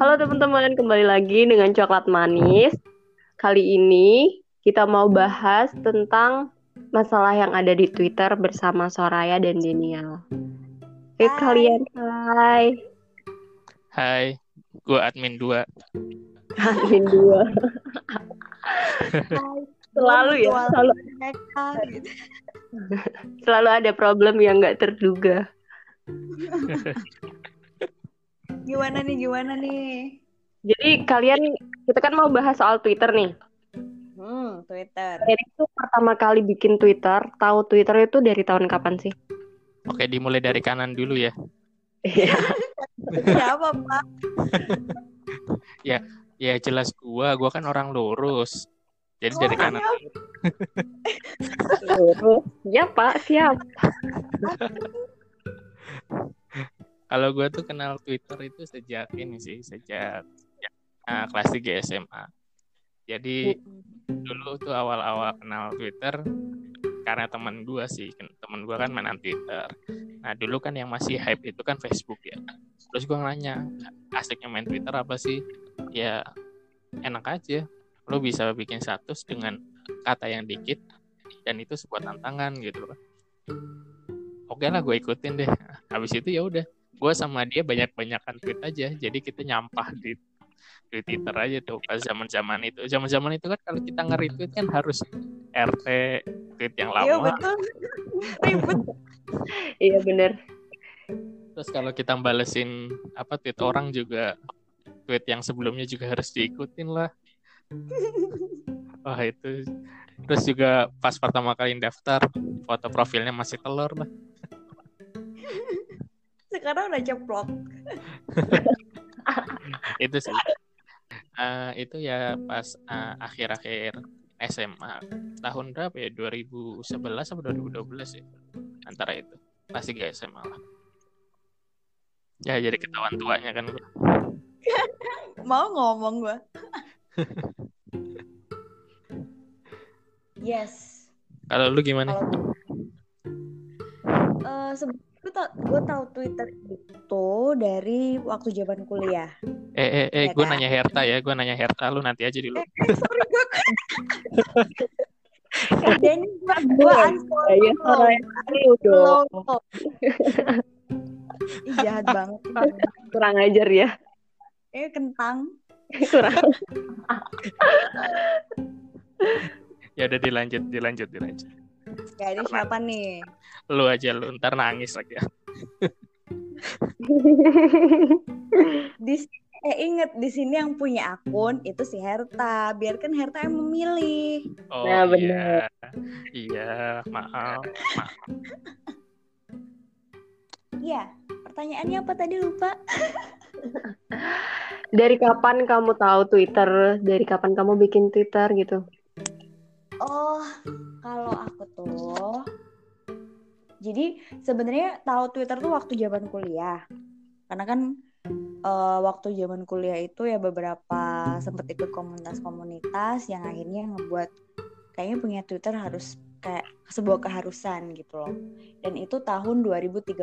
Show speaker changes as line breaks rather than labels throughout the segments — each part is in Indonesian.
Halo teman-teman, kembali lagi dengan Coklat Manis. Kali ini kita mau bahas tentang masalah yang ada di Twitter bersama Soraya dan Daniel. Hai kalian, hai.
Hai, gue admin 2.
Admin 2. selalu ya, selalu, selalu ada problem yang nggak terduga.
gimana nih, gimana nih?
Jadi kalian, kita kan mau bahas soal Twitter nih.
Hmm, Twitter.
Jadi itu pertama kali bikin Twitter, tahu Twitter itu dari tahun kapan sih?
Oke, dimulai dari kanan dulu ya.
Iya.
Siapa, Pak?
ya, ya jelas gua, gua kan orang lurus. Jadi dari
Oh,
kanan.
Lurus. Ya Pak, siap.
Kalau gua tuh kenal Twitter itu sejak ini sih, sejak ya, ah, kelas 3 SMA. Jadi dulu tuh awal-awal kenal Twitter karena teman gua sih, teman gua kan mainan Twitter. Nah dulu kan yang masih hype itu kan Facebook ya. Terus gua nanya, asiknya main Twitter apa sih? Ya enak aja. Lo bisa bikin status dengan kata yang dikit dan itu sebuah tantangan gitu loh. Oke lah gue ikutin deh. Habis itu ya udah, gue sama dia banyak-banyakan tweet aja. Jadi kita nyampah di di Twitter aja tuh pas zaman-zaman itu. Zaman-zaman itu kan kalau kita nge-retweet kan harus RT tweet yang
Iya,
lama.
betul. Ribet.
Iya bener.
Terus kalau kita balesin apa tweet orang juga tweet yang sebelumnya juga harus diikutin lah. Wah itu. Terus juga pas pertama kali daftar foto profilnya masih telur lah.
Sekarang udah ceplok.
itu sih. Eh, itu ya pas eh, akhir-akhir SMA tahun berapa ya 2011 atau 2012 ya antara itu pasti gak SMA lah ya jadi ketahuan tuanya kan gua.
Mau ngomong gua. yes.
kalau lu gimana
eh sebenarnya gue tau, gue tahu Twitter itu dari waktu zaman kuliah.
eh eh eh
Ya
gue
kan?
nanya Herta ya gue nanya Herta lu nanti aja dulu
Eh, eh, sorry gue. Dan gue gue unfollow
Iya,
jahat banget.
Kurang ajar ya.
Eh kentang.
Kurang.
ya udah dilanjut dilanjut dilanjut
Ya ini siapa nih?
lu aja lu ntar nangis lagi ya
Di eh inget di sini yang punya akun itu si Herta. Biarkan Herta yang memilih.
oh
Nah,
iya
bener.
iya maaf maaf
Iya. Pertanyaannya apa tadi lupa?
Dari kapan kamu tahu Twitter? Dari kapan kamu bikin Twitter gitu?
Oh, kalau aku tuh jadi sebenarnya tahu Twitter tuh waktu zaman kuliah. Karena kan eh, waktu zaman kuliah itu ya beberapa sempat ikut komunitas-komunitas yang akhirnya ngebuat kayaknya punya Twitter harus kayak sebuah keharusan gitu loh. Dan itu tahun 2013.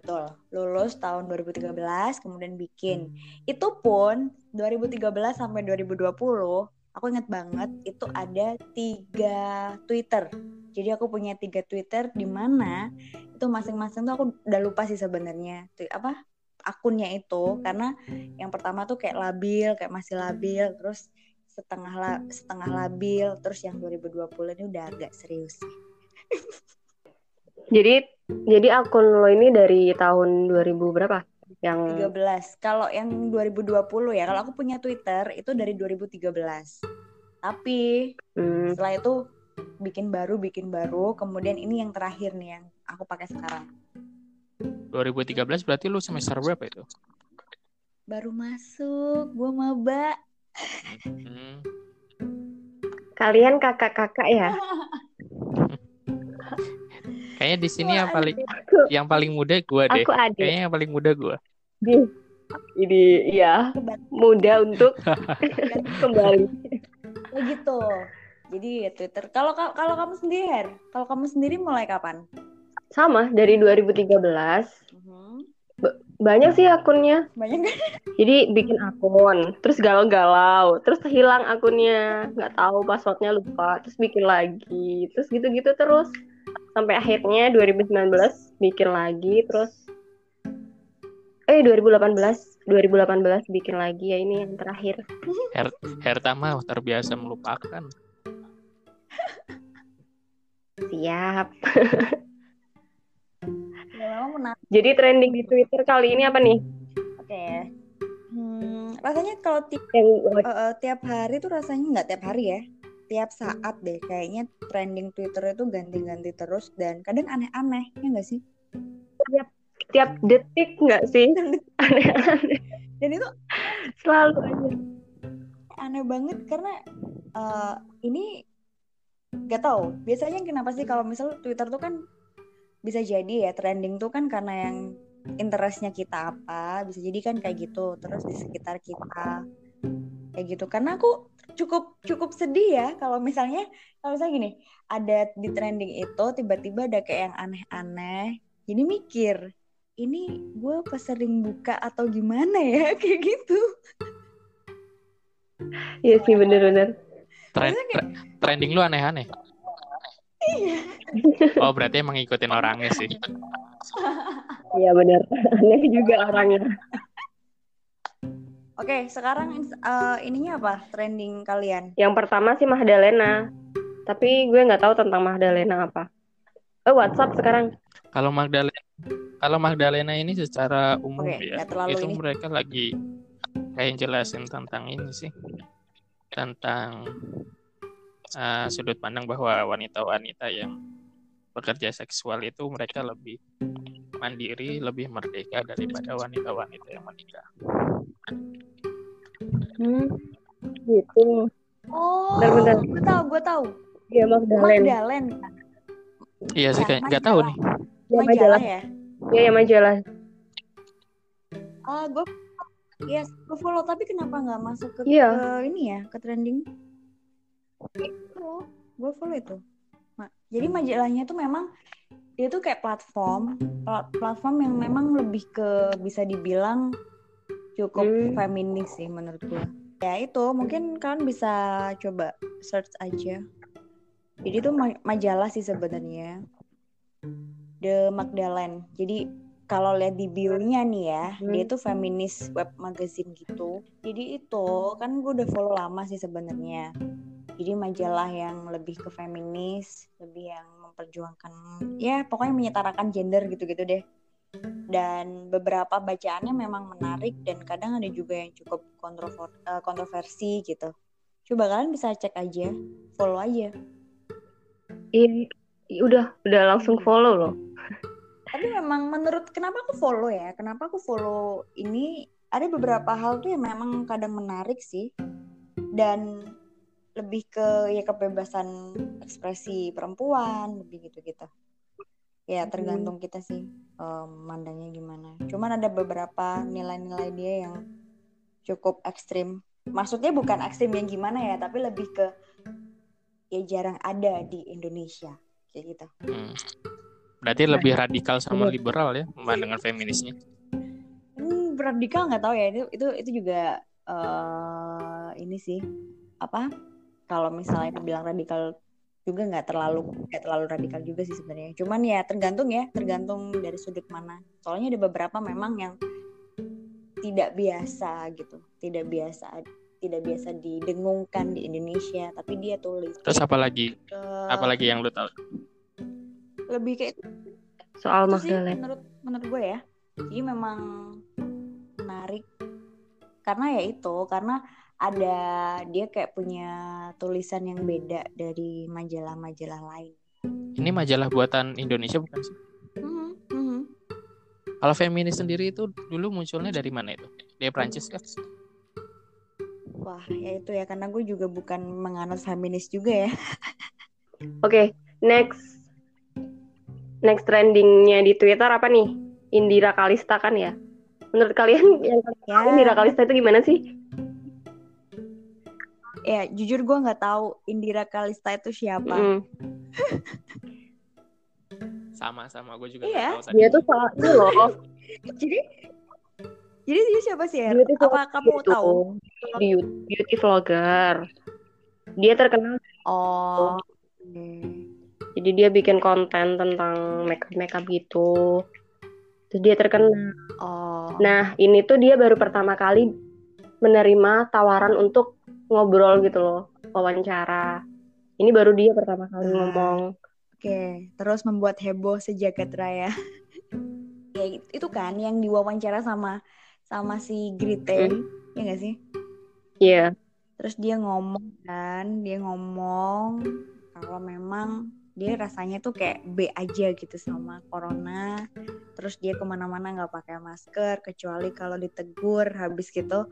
Betul, lulus tahun 2013 kemudian bikin. Itu pun 2013 sampai 2020 aku inget banget itu ada tiga Twitter. Jadi aku punya tiga Twitter di mana itu masing-masing tuh aku udah lupa sih sebenarnya apa akunnya itu karena yang pertama tuh kayak labil, kayak masih labil, terus setengah la- setengah labil, terus yang 2020 ini udah agak serius sih.
Jadi jadi akun lo ini dari tahun 2000 berapa? Yang
13. Kalau yang 2020 ya, kalau aku punya Twitter itu dari 2013. Tapi
hmm,
setelah itu bikin baru bikin baru kemudian ini yang terakhir nih yang aku pakai sekarang
2013 berarti lu semester berapa itu
baru masuk gue maba
Hmm.
kalian kakak-kakak ya?
Kayaknya di sini yang paling yang paling muda gua deh.
Aku adik.
Kayaknya yang paling muda gua.
Ini ya mudah untuk kembali.
oh gitu jadi ya Twitter kalau ka- kalau kamu sendiri Her kalau kamu sendiri mulai kapan
Sama dari 2013.
Mhm.
Banyak sih akunnya.
Banyak?
Jadi bikin akun, terus galau-galau, terus hilang akunnya, nggak tahu passwordnya lupa, terus bikin lagi, terus gitu-gitu terus sampai akhirnya 2019 bikin lagi, terus eh 2018 2018 bikin lagi ya ini yang terakhir.
Her Herta mah terbiasa melupakan.
Siap.
Ya.
Jadi trending di Twitter kali ini apa nih?
Oke. Hmm, rasanya kalau tiap
Yang
eh, eh, tiap hari tuh rasanya nggak tiap hari ya. Tiap saat deh kayaknya trending Twitter itu ganti-ganti terus dan kadang aneh-aneh ya nggak sih?
tiap detik nggak sih? Aneh-aneh.
Dan itu
Selalu aja.
aneh banget karena eh, ini gak tahu biasanya kenapa sih kalau misal Twitter tuh kan bisa jadi ya trending tuh kan karena yang interestnya kita apa bisa jadi kan kayak gitu terus di sekitar kita kayak gitu karena aku cukup cukup sedih ya kalau misalnya kalau misalnya gini ada di trending itu tiba-tiba ada kayak yang aneh-aneh jadi mikir ini gue pas sering buka atau gimana ya kayak gitu
Iya sih bener-bener.
Tren- tre- trending lu aneh-aneh. Oh berarti emang ngikutin orangnya sih.
Iya bener. Aneh juga orangnya.
Oke, sekarang eh, ininya apa? Trending kalian?
Yang pertama sih Magdalena. Tapi gue nggak tahu tentang Magdalena apa. Eh WhatsApp sekarang.
Kalau Magdalena, kalau Magdalena ini secara umum
Oke,
ya, itu
ini.
mereka lagi kayak jelasin tentang ini sih, tentang uh, sudut pandang bahwa wanita-wanita yang bekerja seksual itu mereka lebih mandiri, lebih merdeka daripada wanita-wanita yang menikah.
Hmm. Gitu.
Oh, gue tahu, gue tahu.
Iya Magdalena.
Magdalen,
Iya sih,
Ya,
kayak nggak tahu nih.
Ya,
majalah
majalah.
ya.
Iya ya majalah.
Ah, gue, yes, gue follow. Tapi kenapa nggak masuk ke,
Iya.
ke ini ya, ke trending? Oh, gue follow itu. Ma- Jadi majalahnya tuh memang dia tuh kayak platform, plat- platform yang memang lebih ke bisa dibilang cukup
Hmm.
feminis sih menurut gue. Ya itu mungkin kalian bisa coba search aja. Jadi itu ma- majalah sih sebenarnya. The Magdalene. Jadi kalau lihat di bio-nya nih ya,
Hmm.
dia tuh feminis web magazine gitu. Jadi itu kan gue udah follow lama sih sebenarnya. Jadi majalah yang lebih ke feminis, lebih yang memperjuangkan ya pokoknya menyetarakan gender gitu-gitu deh. Dan beberapa bacaannya memang menarik dan kadang ada juga yang cukup kontrover- eh, kontroversi gitu. Coba kalian bisa cek aja, follow aja.
Iya. Udah udah langsung follow loh.
Tapi memang menurut kenapa aku follow ya? Kenapa aku follow ini? Ada beberapa hal tuh yang memang kadang menarik sih. Dan lebih ke ya kebebasan ekspresi perempuan, lebih gitu-gitu. Ya tergantung kita sih em, mandangnya gimana. Cuman ada beberapa nilai-nilai dia yang cukup ekstrim. Maksudnya bukan ekstrim yang gimana ya, tapi lebih ke ya jarang ada di Indonesia kayak gitu.
Hmm. Berarti lebih radikal sama
Bener.
liberal ya, pandangan feminisnya.
Hmm, radikal nggak tahu ya itu itu itu juga eh ini sih apa kalau misalnya dibilang radikal juga nggak terlalu nggak terlalu radikal juga sih sebenarnya. Cuman ya tergantung ya tergantung dari sudut mana. Soalnya ada beberapa memang yang tidak biasa gitu tidak biasa tidak biasa didengungkan di Indonesia tapi dia tulis.
Terus apalagi
Eh,
apalagi yang lu tahu?
lebih kayak
Soal
itu sih
Magdalena.
menurut menurut gue ya. Jadi memang menarik. Karena ya itu karena ada dia kayak punya tulisan yang beda dari majalah-majalah lain
Ini majalah buatan Indonesia bukan sih?
Mhm, mhm.
Kalau feminis sendiri itu dulu munculnya dari mana itu? Dari Prancis kan?
wah ya itu ya karena gue juga bukan menganut feminis juga ya
Oke, next next trendingnya di Twitter apa nih? Indira Kalista kan ya? Menurut kalian yang
ya
Indira Kalista itu gimana sih?
Ya jujur gue nggak tahu Indira Kalista itu siapa
Mm.
Sama-sama gue juga
Iya.
tahu.
Dia tuh ini loh.
jadi Jadi dia siapa sih Er?
Beauty
Apa kamu
gitu.
tahu?
Beauty, beauty vlogger. Dia terkenal,
Oh. oke.
jadi dia bikin konten tentang makeup makeup gitu. Terus dia terkenal.
Oh.
Nah, ini tuh dia baru pertama kali menerima tawaran untuk ngobrol gitu loh, wawancara. Ini baru dia pertama kali
Ah.
ngomong.
Oke, terus membuat heboh sejagat raya. ya itu kan yang diwawancara sama sama si Grite,
Mm.
ya nggak sih?
Iya.
Terus dia ngomong kan, dia ngomong kalau memang dia rasanya tuh kayak B aja gitu sama corona. Terus dia ke mana-mana nggak pakai masker kecuali kalau ditegur habis gitu.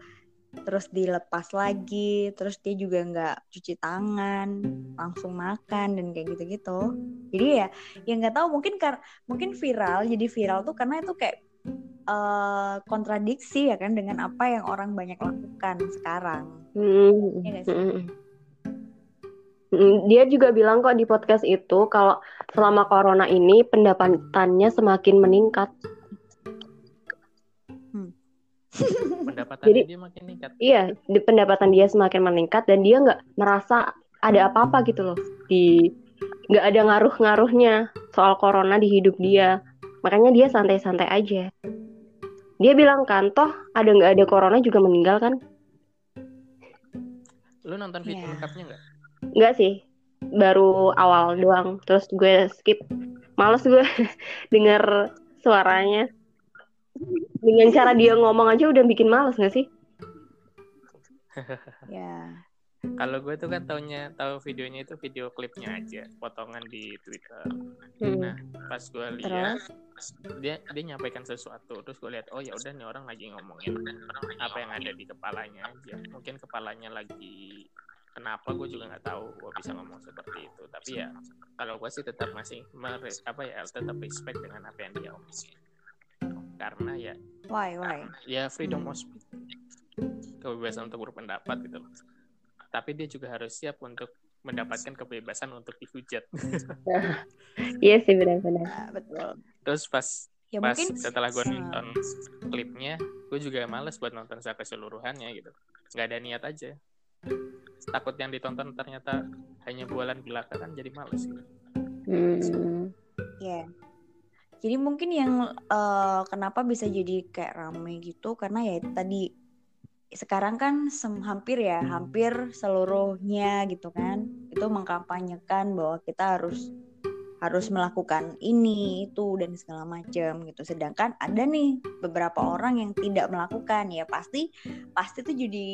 Terus dilepas lagi, terus dia juga nggak cuci tangan, langsung makan dan kayak gitu-gitu. Jadi ya, ya nggak tahu mungkin kar mungkin viral, jadi viral tuh karena itu kayak eh, kontradiksi ya kan dengan apa yang orang banyak lakukan sekarang.
Mm,
Iya nggak sih?
mm, mm. Dia juga bilang kok di podcast itu kalau selama corona ini pendapatannya semakin meningkat.
Pendapatannya
Jadi-
dia makin meningkat.
Iya, di pendapatan dia semakin meningkat dan dia nggak merasa ada apa-apa gitu loh di nggak ada ngaruh-ngaruhnya soal corona di hidup dia. Makanya dia santai-santai aja. Dia bilang kan, toh ada nggak ada corona juga meninggal kan?
Lu nonton video
Iya.
lengkapnya nggak?
Nggak sih, baru awal doang. Terus gue skip. Males gue denger suaranya. Dengan cara dia ngomong aja udah bikin males nggak sih?
Ya.
Kalau gue tuh kan taunya tahu videonya itu video klipnya aja, potongan di Twitter.
Hmm.
Nah, pas gue lihat dia dia nyampaikan sesuatu, terus gue lihat oh ya udah nih orang lagi ngomongin apa yang ada di kepalanya aja. Mungkin kepalanya lagi kenapa gue juga nggak tahu gue bisa ngomong seperti itu. Tapi ya kalau gue sih tetap masih mere- apa ya tetap respect dengan apa yang dia omongin. Karena ya
Why, why?
ya freedom of speech kebebasan untuk berpendapat gitu loh tapi dia juga harus siap untuk mendapatkan kebebasan untuk dihujat
Iya sih benar-benar.
Nah, betul.
terus pas
Ya
pas
mungkin
setelah gue nonton klipnya gue juga males buat nonton secara keseluruhannya gitu nggak ada niat aja takut yang ditonton ternyata hanya bualan belaka kan jadi males gitu.
Hmm.
ya. Jadi mungkin yang eh, kenapa bisa jadi kayak rame gitu karena ya tadi sekarang kan sem- hampir ya hampir seluruhnya gitu kan itu mengkampanyekan bahwa kita harus harus melakukan ini itu dan segala macam gitu. Sedangkan ada nih beberapa orang yang tidak melakukan ya pasti pasti itu jadi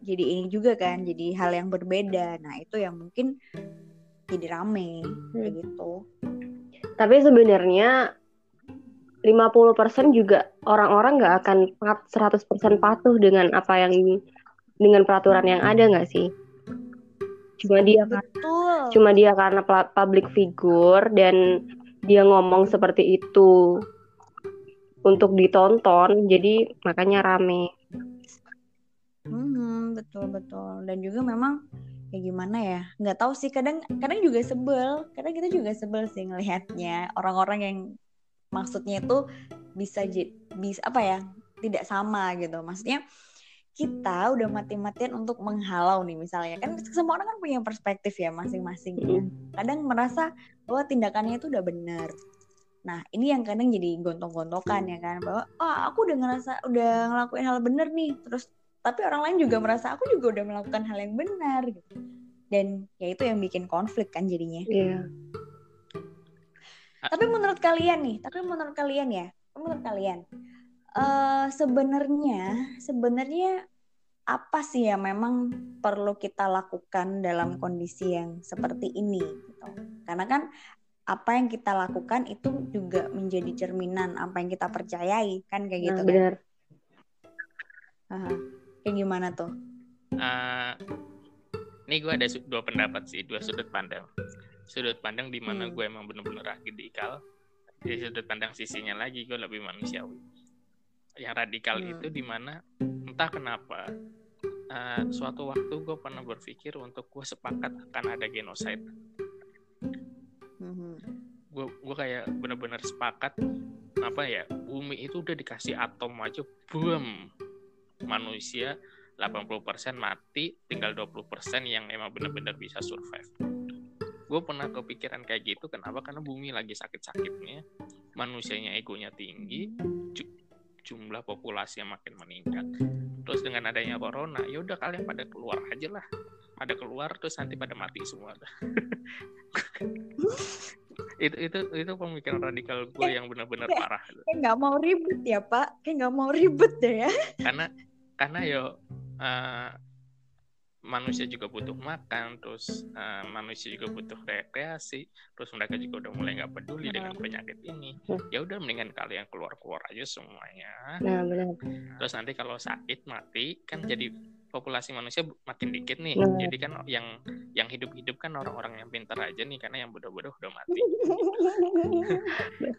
jadi ini juga kan jadi hal yang berbeda. Nah itu yang mungkin jadi rame kayak gitu.
Tapi sebenarnya 50% juga orang-orang nggak akan pat- 100% patuh dengan apa yang dengan peraturan yang ada nggak sih? Cuma dia
betul
cuma dia karena public figure dan dia ngomong seperti itu untuk ditonton, jadi makanya rame.
Hmm, betul betul. Dan juga memang ya gimana ya? Nggak tahu sih kadang kadang juga sebel. Kadang kita juga sebel sih ngelihatnya orang-orang yang maksudnya itu bisa bisa apa ya? Tidak sama gitu. Maksudnya kita udah mati-matian untuk menghalau nih misalnya kan semua orang kan punya perspektif ya masing-masing ya. kadang merasa bahwa tindakannya itu udah benar nah ini yang kadang jadi gontok-gontokan ya kan bahwa oh aku udah ngerasa udah ngelakuin hal benar nih terus tapi orang lain juga merasa aku juga udah melakukan hal yang benar gitu dan ya itu yang bikin konflik kan jadinya
Iya.
Tapi menurut kalian nih tapi menurut kalian ya menurut kalian eh sebenarnya sebenarnya apa sih yang memang perlu kita lakukan dalam kondisi yang seperti ini gitu karena kan apa yang kita lakukan itu juga menjadi cerminan apa yang kita percayai kan kayak gitu
Nah,
kan
benar.
Aha. kayak gimana tuh
Eh, ini gue ada dua pendapat sih dua sudut pandang sudut pandang di mana
Hmm.
gue emang bener-bener radikal di sudut pandang sisinya lagi gue lebih manusiawi yang radikal
Hmm.
itu di mana entah kenapa eh, suatu waktu gue pernah berpikir untuk gue sepakat akan ada genosida
Mhm.
gue gue kayak bener-bener sepakat apa ya bumi itu udah dikasih atom aja boom manusia 80% mati tinggal 20% yang emang benar-benar bisa survive gue pernah kepikiran kayak gitu kenapa? Karena bumi lagi sakit-sakitnya manusianya egonya tinggi ju- jumlah populasi yang makin meningkat. Terus dengan adanya corona ya udah kalian pada keluar aja lah. Pada keluar terus nanti pada mati semua. Itu itu itu pemikiran radikal gue yang benar-benar parah.
kayak nggak mau ribet ya pak. Kayak nggak mau ribet deh ya.
Karena karena yo uh, manusia juga butuh makan terus uh, manusia juga butuh rekreasi terus mereka juga udah mulai nggak peduli nah. dengan penyakit ini ya udah mendingan kalian keluar keluar aja semuanya
nah, benar.
terus nanti kalau sakit mati kan jadi populasi manusia makin dikit nih. Hmm. Jadi kan yang yang hidup-hidup kan orang-orang yang pintar aja nih karena yang bodoh-bodoh udah mati.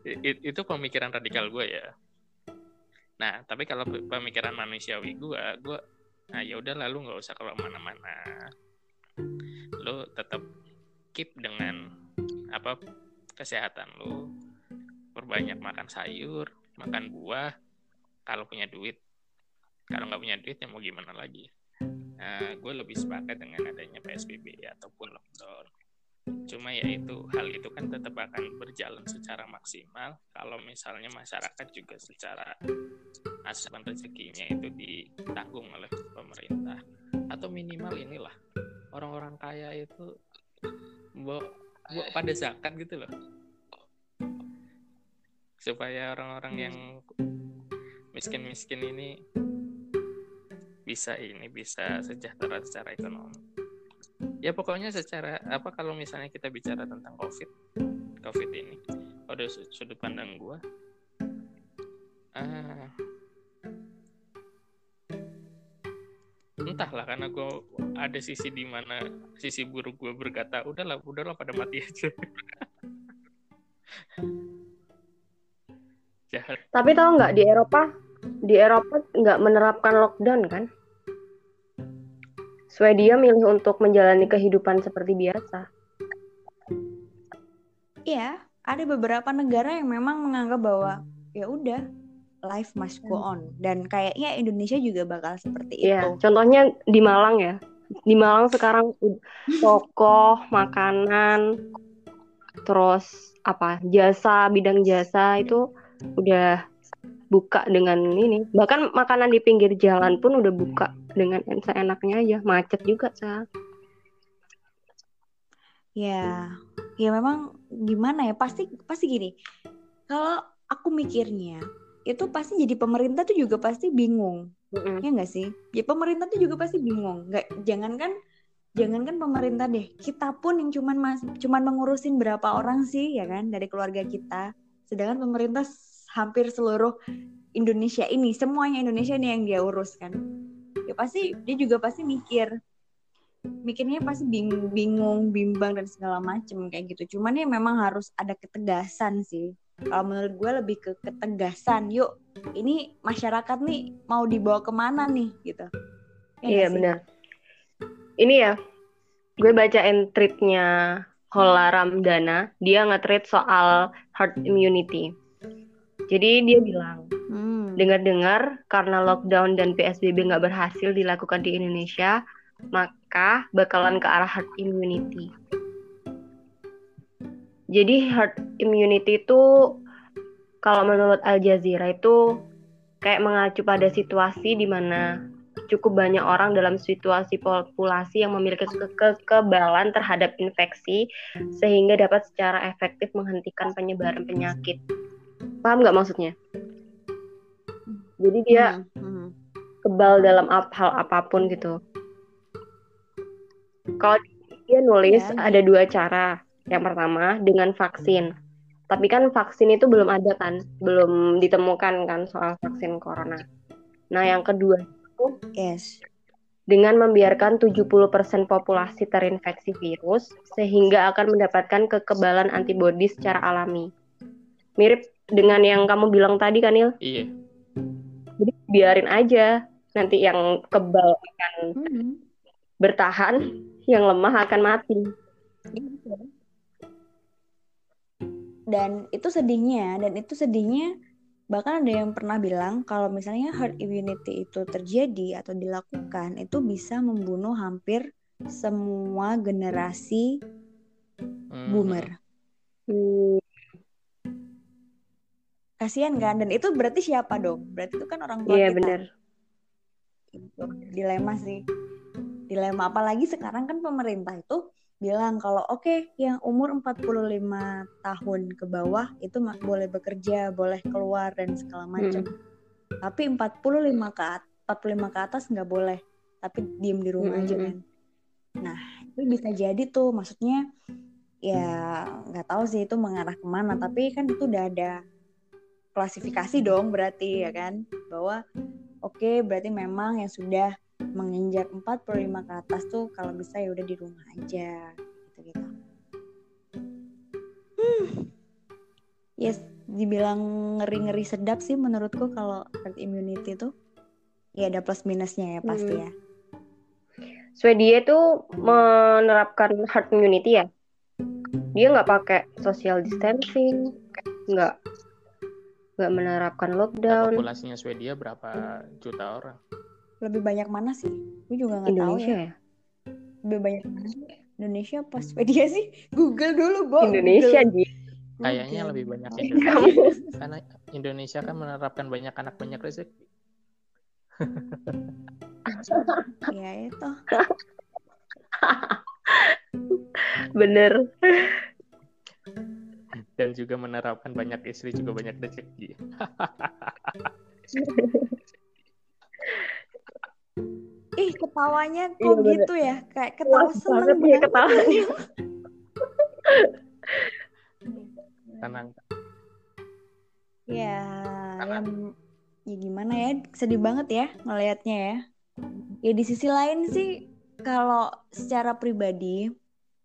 It, itu pemikiran radikal gue ya. Nah, tapi kalau pemikiran manusiawi gue, gue nah ya udah lalu nggak usah kalau mana-mana. Lo tetap keep dengan apa kesehatan lo. Perbanyak makan sayur, makan buah. Kalau punya duit, kalau nggak punya duit ya mau gimana lagi uh, gue lebih sepakat dengan adanya PSBB ataupun lockdown. Cuma ya itu hal itu kan tetap akan berjalan secara maksimal. Kalau misalnya masyarakat juga secara asupan rezekinya itu ditanggung oleh pemerintah. Atau minimal inilah orang-orang kaya itu bawa, bawa pada zakat gitu loh. Supaya orang-orang yang miskin-miskin ini bisa ini bisa sejahtera secara ekonomi ya pokoknya secara apa kalau misalnya kita bicara tentang covid covid ini pada sudut pandang gue ah, entahlah karena gue ada sisi di mana sisi buruk gue berkata udahlah udahlah pada mati aja.
Jahat. Tapi tahu nggak di Eropa di Eropa nggak menerapkan lockdown kan Swedia milih untuk menjalani kehidupan seperti biasa.
Iya, ada beberapa negara yang memang menganggap bahwa ya udah life must go on dan kayaknya Indonesia juga bakal seperti
iya,
itu.
contohnya di Malang ya. Di Malang sekarang toko, makanan, terus apa jasa bidang jasa itu udah buka dengan ini. Bahkan makanan di pinggir jalan pun udah buka dengan seenaknya aja. Macet juga sa
ya ya memang gimana ya pasti pasti gini. Kalau aku mikirnya itu pasti jadi pemerintah tuh juga pasti bingung. Mm-hmm. ya enggak sih? Ya pemerintah tuh juga pasti bingung. Nggak jangankan jangankan pemerintah deh. Kita pun yang cuman mas cuman mengurusin berapa orang sih ya kan dari keluarga kita. Sedangkan pemerintah hampir seluruh Indonesia ini semuanya Indonesia ini yang dia urus kan. Ya pasti dia juga pasti mikir mikirnya pasti bingung, bingung bimbang dan segala macem kayak gitu. Cuman ya memang harus ada ketegasan sih. Kalau menurut gue lebih ke ketegasan yuk ini masyarakat nih mau dibawa ke mana nih? Gitu.
Ya iya benar. Ini ya gue bacain tweetnya Hola Ramdana dia nge-tweet soal herd immunity jadi dia bilang, hmm. dengar-dengar karena lockdown dan PSBB nggak berhasil dilakukan di Indonesia, maka bakalan ke arah herd immunity. Jadi herd immunity itu kalau menurut Al Jazeera itu kayak mengacu pada situasi di mana cukup banyak orang dalam situasi populasi yang memiliki ke kekebalan terhadap infeksi sehingga dapat secara efektif menghentikan penyebaran penyakit paham nggak maksudnya? Jadi dia hmm, hmm. kebal dalam hal apa pun gitu. Kalau dia nulis ya. ada dua cara. Yang pertama dengan vaksin. Tapi kan vaksin itu belum ada kan? Belum ditemukan kan soal vaksin corona. Nah yang kedua itu
yes.
dengan membiarkan 70% populasi terinfeksi virus sehingga akan mendapatkan kekebalan antibodi secara alami. Mirip dengan yang kamu bilang tadi kan Il?
Iya.
Jadi biarin aja nanti yang kebal akan hmm. bertahan, yang lemah akan mati.
Dan itu sedihnya, dan itu sedihnya bahkan ada yang pernah bilang kalau misalnya herd immunity itu terjadi atau dilakukan itu bisa membunuh hampir semua generasi
Hmm.
boomer
Hmm,
kasihan kan? Dan itu berarti siapa dong? Berarti itu kan orang tua
Iya
kita.
bener.
Gitu. dilema sih. Dilema. Apalagi sekarang kan pemerintah itu bilang kalau oke yang umur 45 tahun ke bawah itu boleh bekerja boleh keluar dan segala macam. Tapi 45 ke at- 45 ke atas nggak boleh. Tapi diem di rumah aja
Mm-mm.
kan. Nah itu bisa jadi tuh. Maksudnya ya nggak tahu sih itu mengarah ke mana. Tapi kan itu udah ada klasifikasi dong berarti ya kan bahwa oke berarti memang yang sudah menginjak 45 ke atas tuh kalau bisa ya udah di rumah aja gitu gitu. Hmm. Yes, dibilang ngeri-ngeri sedap sih menurutku kalau herd immunity tuh ya ada plus minusnya ya pasti
Hmm.
ya.
Swedia itu menerapkan herd immunity ya. Dia nggak pakai social distancing, nggak nggak menerapkan
Nah,
lockdown.
populasinya Swedia berapa juta orang?
Lebih banyak mana sih? Gue juga nggak tahu
Indonesia
ya.
ya.
Lebih banyak mana sih? Indonesia apa Swedia sih? Google dulu, Bo.
Indonesia
Google.
di
Kayaknya
Google.
lebih banyak. Indonesia. Karena Indonesia kan menerapkan banyak anak banyak rezeki.
Ya itu.
bener.
Dan juga menerapkan banyak istri juga banyak rezeki.
Ih, ketawanya kok
Iya, bener.
gitu ya? Kayak ketawa
Puas
seneng
banget ya ketawanya.
Tenang.
Ya, yang ya gimana ya? Sedih banget ya ngelihatnya ya. Ya di sisi lain sih kalau secara pribadi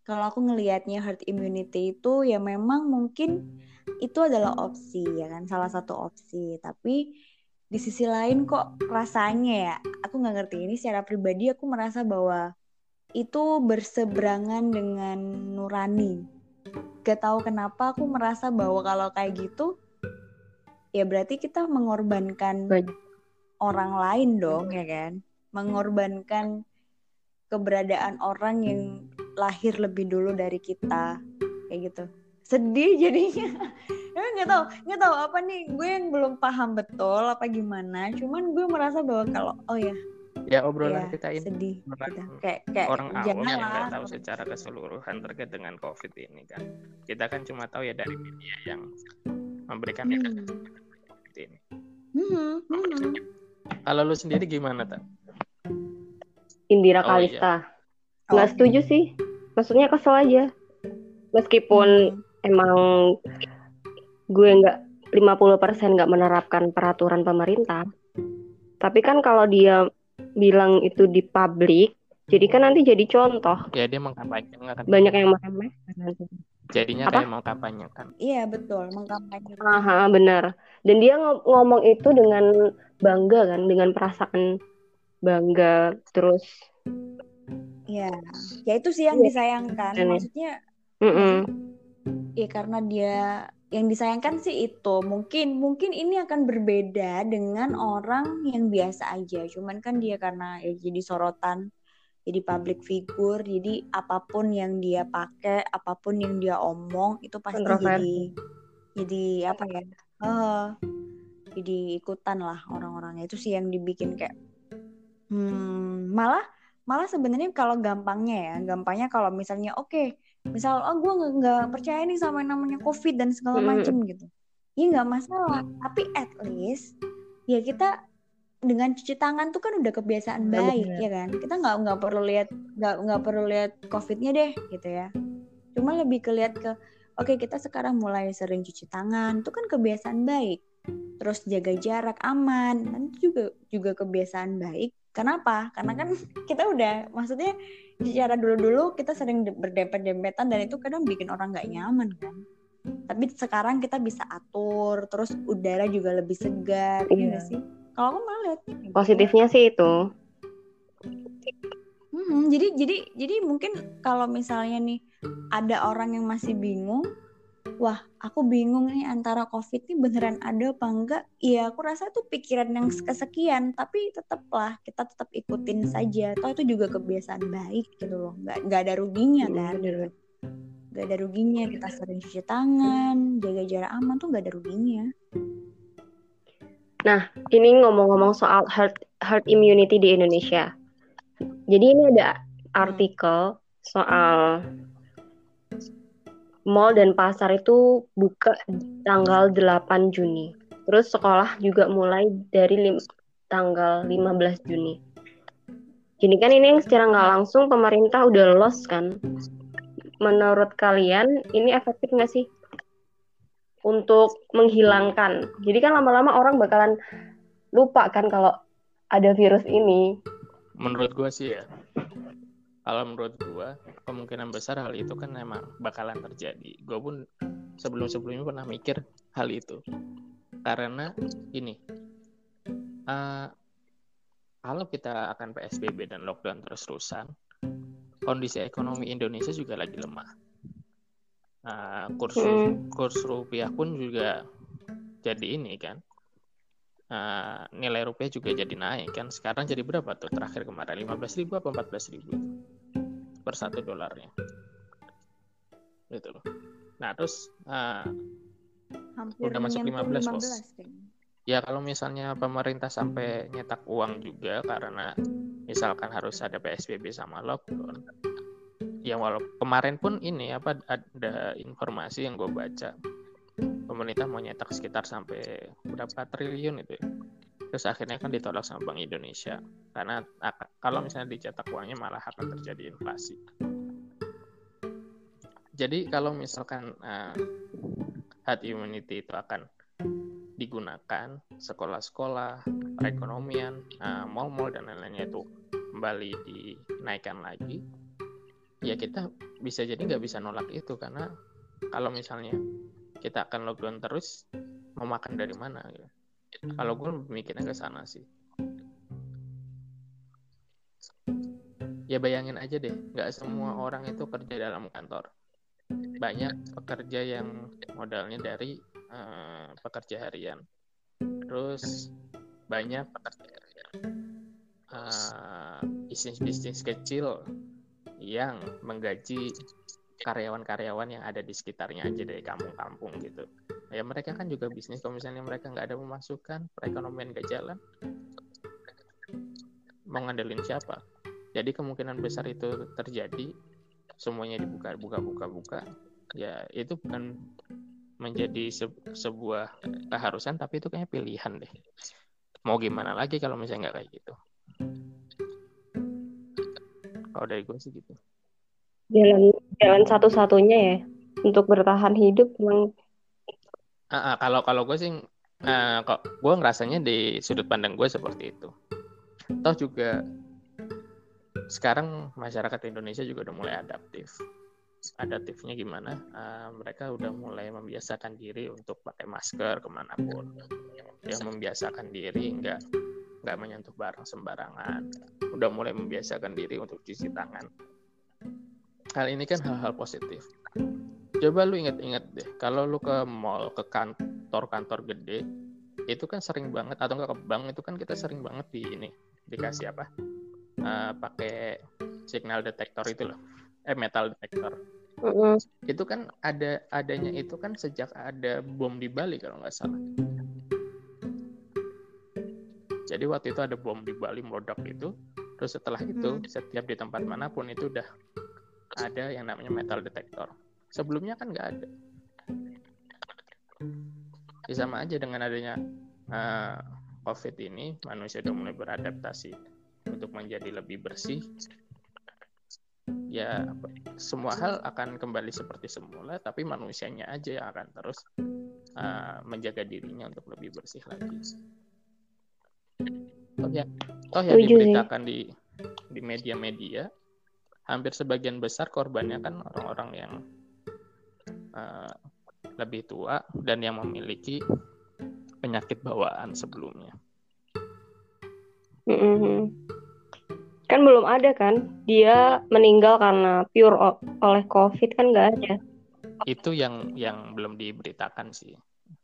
kalau aku ngelihatnya herd immunity itu ya memang mungkin itu adalah opsi ya kan? Salah satu opsi. Tapi di sisi lain kok rasanya ya aku nggak ngerti ini secara pribadi aku merasa bahwa itu berseberangan dengan nurani. Gak tahu kenapa aku merasa bahwa kalau kayak gitu ya berarti kita mengorbankan
Banyak.
orang lain dong ya kan? Mengorbankan keberadaan orang yang lahir lebih dulu dari kita kayak gitu sedih jadinya Emang nggak tahu nggak tahu apa nih gue yang belum paham betul apa gimana cuman gue merasa bahwa kalau oh ya
Ya obrolan
ya
kita ini
sedih
orang-
gitu. kayak kayak
orang awam yang
janganlah
nggak tahu secara keseluruhan terkait dengan COVID ini kan. Kita kan cuma tahu ya dari media yang memberikan
Hmm.
COVID ini.
Hmm, hmm.
Kalau lu sendiri gimana, tak?
Indira
Oh,
Kalista.
Oh.
Nggak setuju sih. Maksudnya kesel aja. Meskipun
Hmm.
emang gue nggak 50% nggak menerapkan peraturan pemerintah. Tapi kan kalau dia bilang itu di publik, jadi kan nanti jadi contoh.
Ya dia mengkampanyekan kan.
Banyak yang meremehkan nanti.
Jadinya
Apa?
kayak mengkampanyekan.
iya betul mengkampanyekan
Aha, benar. Dan dia ngo- ngomong itu dengan bangga kan, dengan perasaan bangga. Terus,
ya ya itu sih yang
Iya.
disayangkan
Ini.
maksudnya
mm-mm.
ya karena dia yang disayangkan sih itu mungkin mungkin ini akan berbeda dengan orang yang biasa aja cuman kan dia karena ya jadi sorotan jadi public figure jadi apa pun yang dia pakai apa pun yang dia omong itu pasti jadi
Kontroversi.
jadi apa ya eh, jadi ikutan lah orang-orangnya itu sih yang dibikin kayak hmm, malah malah sebenarnya kalau gampangnya ya gampangnya kalau misalnya oke misal oh gue nggak percaya nih sama yang namanya covid dan segala
Mm.
macem gitu. Ya nggak masalah tapi at least ya kita dengan cuci tangan tuh kan udah kebiasaan
Ya,
baik
bener.
ya kan? Kita nggak nggak perlu lihat nggak nggak perlu lihat covidnya deh gitu ya. Cuma lebih kelihat ke oke kita sekarang mulai sering cuci tangan itu kan kebiasaan baik. Terus jaga jarak aman nanti juga juga kebiasaan baik kenapa? Karena kan kita udah maksudnya secara dulu-dulu kita sering de- berdempet-dempetan dan itu kadang bikin orang nggak nyaman kan. Tapi sekarang kita bisa atur terus udara juga lebih segar iya nggak sih? Kalau aku malah kayak gitu.
Positifnya sih itu.
Mhm, jadi jadi jadi mungkin kalau misalnya nih ada orang yang masih bingung wah aku bingung nih antara covid ini beneran ada apa enggak. Iya aku rasa itu pikiran yang kesekian tapi tetaplah kita tetap ikutin saja. Toh itu juga kebiasaan baik gitu loh. Nggak nggak ada ruginya kan?
Bener.
nggak ada ruginya kita sering cuci tangan jaga jarak aman tuh nggak ada ruginya.
Ini ngomong-ngomong soal herd herd immunity di Indonesia. Jadi ini ada artikel soal mall dan pasar itu buka tanggal 8 Juni. Terus sekolah juga mulai dari lim- tanggal 15 Juni. Jadi kan ini yang secara nggak langsung pemerintah udah los kan. Menurut kalian ini efektif nggak sih untuk menghilangkan? Jadi kan lama-lama orang bakalan lupa kan kalau ada virus ini.
menurut gua sih ya kalau menurut gua kemungkinan besar hal itu kan memang bakalan terjadi. Gua pun sebelum sebelumnya pernah mikir hal itu. Karena ini eh, kalau kita akan PSBB dan lockdown terus-terusan kondisi ekonomi Indonesia juga lagi lemah. Eh, kurs
Hmm.
kurs rupiah pun juga jadi ini kan Eh, nilai rupiah juga jadi naik kan. Sekarang jadi berapa tuh? Terakhir kemarin 15.000 apa 14.000 itu per satu dolarnya gitu loh nah terus eh,
hampir
Udah masuk
menyentuh
15, Bos.
kayaknya.
ya kalau misalnya pemerintah sampai nyetak uang juga karena misalkan harus ada PSBB sama lockdown ya walau kemarin pun ini apa ada informasi yang gue baca pemerintah mau nyetak sekitar sampai berapa triliun itu ya. Terus akhirnya kan ditolak sama Bank Indonesia karena kalau misalnya dicetak uangnya malah akan terjadi inflasi jadi kalau misalkan eh, herd immunity itu akan digunakan sekolah-sekolah, perekonomian, eh, mall-mall dan lain-lainnya itu kembali dinaikkan lagi, ya kita bisa jadi nggak bisa nolak itu karena kalau misalnya kita akan lockdown terus, mau makan dari mana? gitu. Kalau gue mikirnya ke sana sih. Ya bayangin aja deh, nggak semua orang itu kerja dalam kantor. Banyak pekerja yang modalnya dari eh, pekerja harian. Terus banyak eh, bisnis-bisnis kecil yang menggaji karyawan-karyawan yang ada di sekitarnya aja dari kampung-kampung gitu. Ya mereka kan juga bisnis kalau misalnya mereka nggak ada pemasukan, perekonomian nggak jalan, mau ngandelin siapa? Jadi kemungkinan besar itu terjadi, semuanya dibuka, buka, buka, buka. Ya itu bukan menjadi se- sebuah keharusan, tapi itu kayaknya pilihan deh. Mau gimana lagi kalau misalnya nggak kayak gitu? Kalau dari gue sih gitu.
Jalan jalan satu-satunya ya untuk bertahan hidup memang
Ah, ah, kalau kalau gue sih, eh, kok gue ngerasanya di sudut pandang gue seperti itu. Toh juga sekarang masyarakat Indonesia juga udah mulai adaptif. Adaptifnya gimana? Eh, mereka udah mulai membiasakan diri untuk pakai masker ke mana pun. Yang membiasakan diri nggak nggak menyentuh barang sembarangan. Udah mulai membiasakan diri untuk cuci tangan. Hal ini kan hal-hal positif. Coba lu inget-inget deh, kalau lu ke mall, ke kantor-kantor gede, itu kan sering banget, atau enggak ke bank itu kan kita sering banget di ini dikasih apa? Eh, pakai signal detektor itu loh, eh metal detektor.
Mm-mm.
Itu kan ada adanya itu kan sejak ada bom di Bali kalau nggak salah. Jadi waktu itu ada bom di Bali meledak itu, terus setelah itu setiap di tempat mana pun itu udah ada yang namanya metal detektor. Sebelumnya kan nggak ada. Ya sama aja dengan adanya eh, COVID ini, manusia udah mulai beradaptasi untuk menjadi lebih bersih. Ya semua hal akan kembali seperti semula, tapi manusianya aja yang akan terus eh, menjaga dirinya untuk lebih bersih lagi. Toh ya, toh ya diberitakan di di media-media, hampir sebagian besar korbannya kan orang-orang yang eh, lebih tua dan yang memiliki penyakit bawaan sebelumnya.
Mm-mm. Kan belum ada kan? Dia meninggal karena pure oleh COVID kan nggak ada.
itu yang yang belum diberitakan sih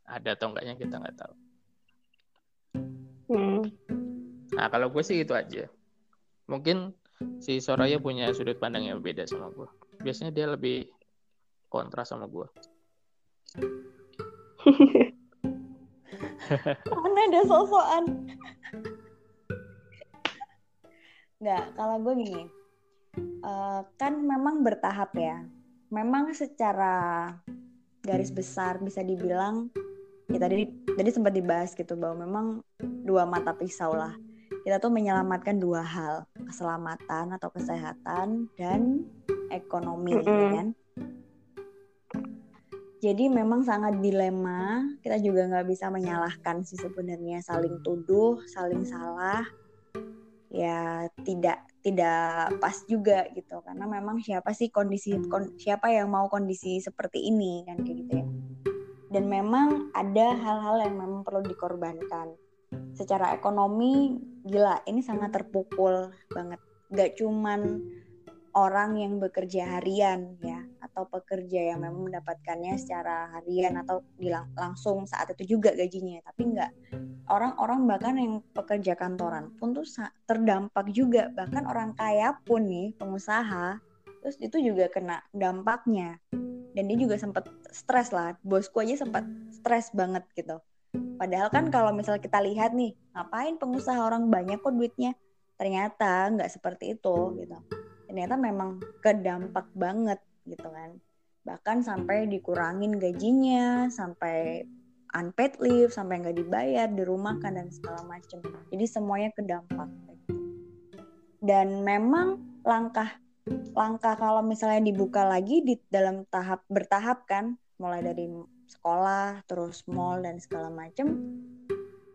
ada atau enggaknya kita nggak tahu
Hmm.
nah kalau gue sih itu aja mungkin si Soraya punya sudut pandang yang berbeda sama gue biasanya dia lebih kontra sama gue
Mana ada sosokan. Nggak, kalau gue gini. eh, kan memang bertahap ya. Memang secara garis besar bisa dibilang ya tadi tadi sempat dibahas gitu bahwa memang dua mata pisau lah. Kita tuh menyelamatkan dua hal, keselamatan atau kesehatan dan ekonomi ya
Mm-mm.
kan. Jadi memang sangat dilema. Kita juga nggak bisa menyalahkan sih sebenarnya saling tuduh, saling salah. Ya tidak tidak pas juga gitu karena memang siapa sih kondisi kon- siapa yang mau kondisi seperti ini kan kayak gitu ya. Dan memang ada hal-hal yang memang perlu dikorbankan. Secara ekonomi gila ini sangat terpukul banget. Gak cuman orang yang bekerja harian ya atau pekerja yang memang mendapatkannya secara harian atau bilang langsung saat itu juga gajinya tapi enggak orang-orang bahkan yang pekerja kantoran pun tuh terdampak juga. Bahkan orang kaya pun nih pengusaha terus itu juga kena dampaknya. Dan dia juga sempat stres lah bosku aja sempat stres banget gitu padahal kan kalau misal kita lihat nih ngapain pengusaha orang banyak kok duitnya? Ternyata nggak seperti itu gitu. Ternyata memang kedampak banget gitu kan. Bahkan sampai dikurangin gajinya sampai unpaid leave sampai nggak dibayar dirumahkan dan segala macam jadi semuanya kedampak. Dan memang langkah langkah kalau misalnya dibuka lagi di dalam tahap bertahap kan mulai dari sekolah terus mall dan segala macam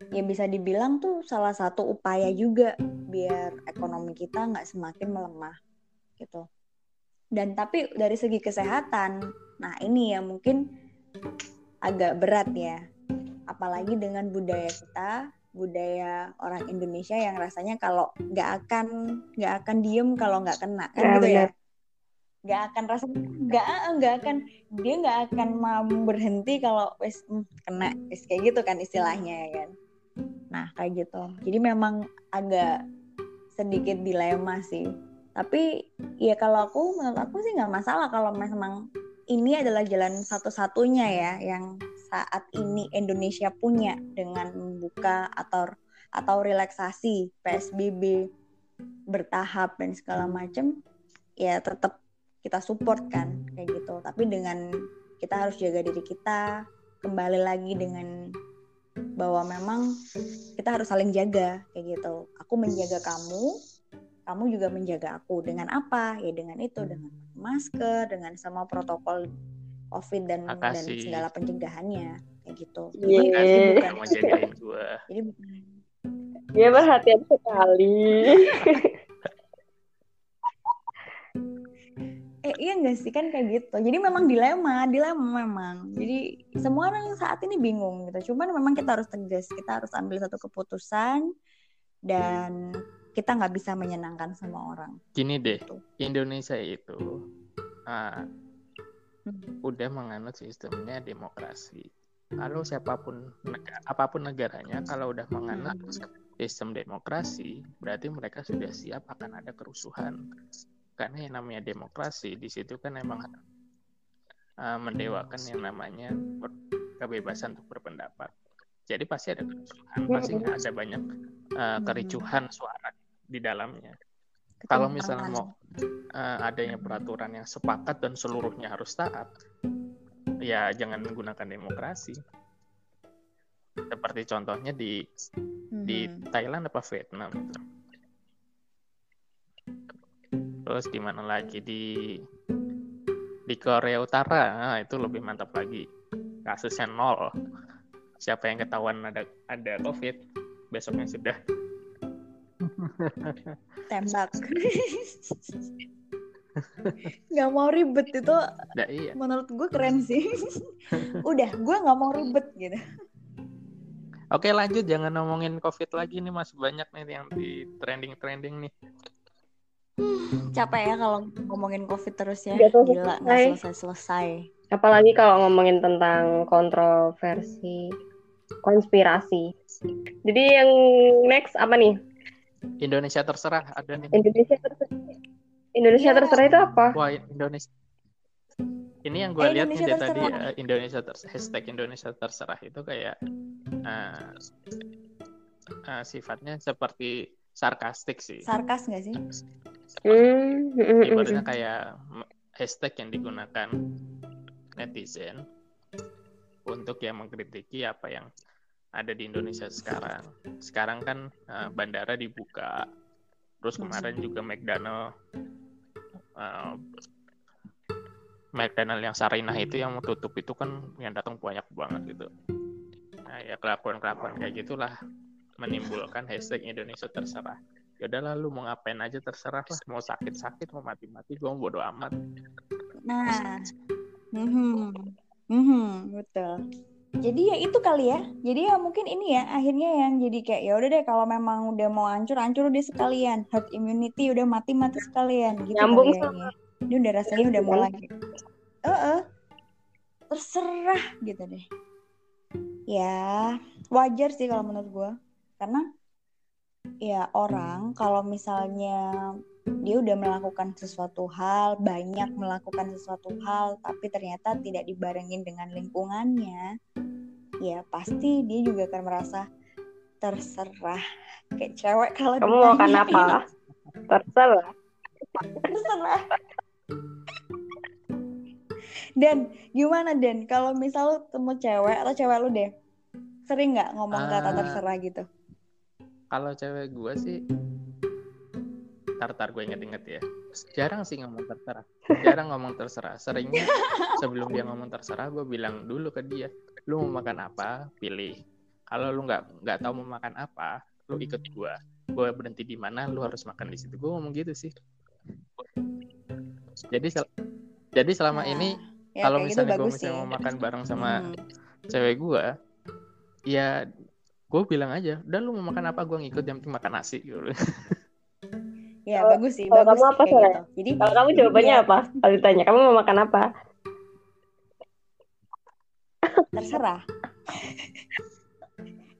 ya bisa dibilang tuh salah satu upaya juga biar ekonomi kita nggak semakin melemah gitu. Dan tapi dari segi kesehatan, nah ini yang mungkin agak berat ya. Apalagi dengan budaya kita, budaya orang Indonesia yang rasanya kalau nggak akan nggak akan diem kalau nggak kena kan
Ya,
gitu ya. Nggak akan rasanya nggak nggak akan dia nggak akan mau berhenti kalau wes hmm, kena wes kayak gitu kan istilahnya ya kan. Nah kayak gitu. Jadi memang agak sedikit dilema sih tapi ya kalau aku menurut aku sih nggak masalah kalau memang ini adalah jalan satu-satunya ya yang saat ini Indonesia punya dengan membuka atau atau relaksasi PSBB bertahap dan segala macam ya tetap kita support kan kayak gitu tapi dengan kita harus jaga diri kita kembali lagi dengan bahwa memang kita harus saling jaga kayak gitu aku menjaga kamu kamu juga menjaga aku dengan apa ya dengan itu dengan masker dengan semua protokol covid dan dan
Makasih.
segala pencegahannya kayak gitu
Yeay.
jadi bukan
mau jagain
jadi bukan
Dia perhatian sekali.
iya nggak sih? Kan kayak gitu. Jadi memang dilema dilema memang. Jadi semua orang saat ini bingung gitu. Cuman memang kita harus tegas. Kita harus ambil satu keputusan dan kita nggak bisa menyenangkan semua orang.
Gini deh
gitu.
Indonesia itu
Hmm.
udah menganut sistemnya demokrasi. Kalau siapa pun apa pun negaranya kalau udah menganut sistem demokrasi berarti mereka sudah siap akan ada kerusuhan karena yang namanya demokrasi di situ kan emang uh, mendewakan yang namanya kebebasan untuk berpendapat jadi pasti ada kerusuhan pasti ada banyak uh, kericuhan suara di dalamnya kalau misalnya mau uh, adanya peraturan yang sepakat dan seluruhnya harus taat, ya jangan menggunakan demokrasi. Seperti contohnya di di
Mhm.
Thailand apa Vietnam itu. Terus di mana lagi di di Korea Utara, nah, itu lebih mantap lagi. Kasusnya nol. Siapa yang ketahuan ada ada COVID, besoknya sudah
tembak nggak mau ribet itu
Nah, iya.
menurut gue keren sih udah gue nggak mau ribet gitu
Oke lanjut jangan ngomongin COVID lagi nih mas banyak nih yang di trending trending nih.
Capek ya kalau ngomongin covid terus ya
tahu
gila nggak
selesai.
selesai selesai
Apalagi kalau ngomongin tentang kontroversi, konspirasi. Jadi yang next apa nih?
Indonesia terserah ada nih.
Indonesia terserah. Indonesia
Iya.
terserah itu apa?
Wah Indonesia. Ini yang gue
Eh,
lihat nih dari tadi eh, Indonesia terserah hashtag Indonesia terserah itu kayak eh, eh, sifatnya seperti sarkastik sih.
Sarkas nggak sih?
Hmm, hmm, hmm,
Ibaratnya kayak hashtag yang digunakan netizen untuk yang mengkritiki apa yang ada di Indonesia sekarang. Sekarang kan eh, bandara dibuka, terus kemarin juga McDonald eh, McDonald yang Sarinah itu yang mau tutup itu kan yang datang banyak banget gitu. Nah ya kelakuan-kelakuan kayak gitulah menimbulkan hashtag Indonesia terserah. Ya udahlah lu mau ngapain aja terserah lah. Mau sakit-sakit, mau mati-mati, gue mau bodo amat.
Nah, mhm, mhm, betul. Jadi ya itu kali ya. Jadi ya mungkin ini ya akhirnya yang jadi kayak ya udah deh kalau memang udah mau hancur hancur udah sekalian. Herd immunity udah mati mati sekalian. Gitu
Nyambung
ya, ini. Ini udah rasanya udah mulai. Eh, terserah gitu deh. Ya wajar sih kalau menurut gue. Karena ya orang kalau misalnya dia udah melakukan sesuatu hal, banyak melakukan sesuatu hal, tapi ternyata tidak dibarengin dengan lingkungannya, ya pasti dia juga akan merasa terserah. Kayak cewek kalau
Kamu mau
ditanyain,
apa? Terserah.
Terserah. Dan gimana Den? Kalau misal lu temu cewek atau cewek lu deh, sering nggak ngomong kata
Ah.
terserah gitu?
Kalau cewek gue sih, tar-tar gue inget-inget ya. Jarang sih ngomong terserah. Jarang ngomong terserah. Seringnya sebelum dia ngomong terserah, gue bilang dulu ke dia, lu mau makan apa, pilih. Kalau lu nggak nggak tahu mau makan apa, lu ikut gue. Gue berhenti di mana, lu harus makan di situ. Gue ngomong gitu sih. Jadi sel- jadi selama
Nah,
ini
ya,
kalau
gitu
misalnya gue misalnya mau makan bareng sama
Hmm.
cewek gue, ya gue bilang aja, udah lu mau makan apa, gue ngikut yang penting makan nasi gitu.
Ya
Kalau-
bagus sih,
kalau
bagus
kamu
sih
apa, Sore?
gitu. Jadi
Kalau kamu jawabannya
Iya.
apa? Kalau ditanya, kamu mau makan apa?
terserah.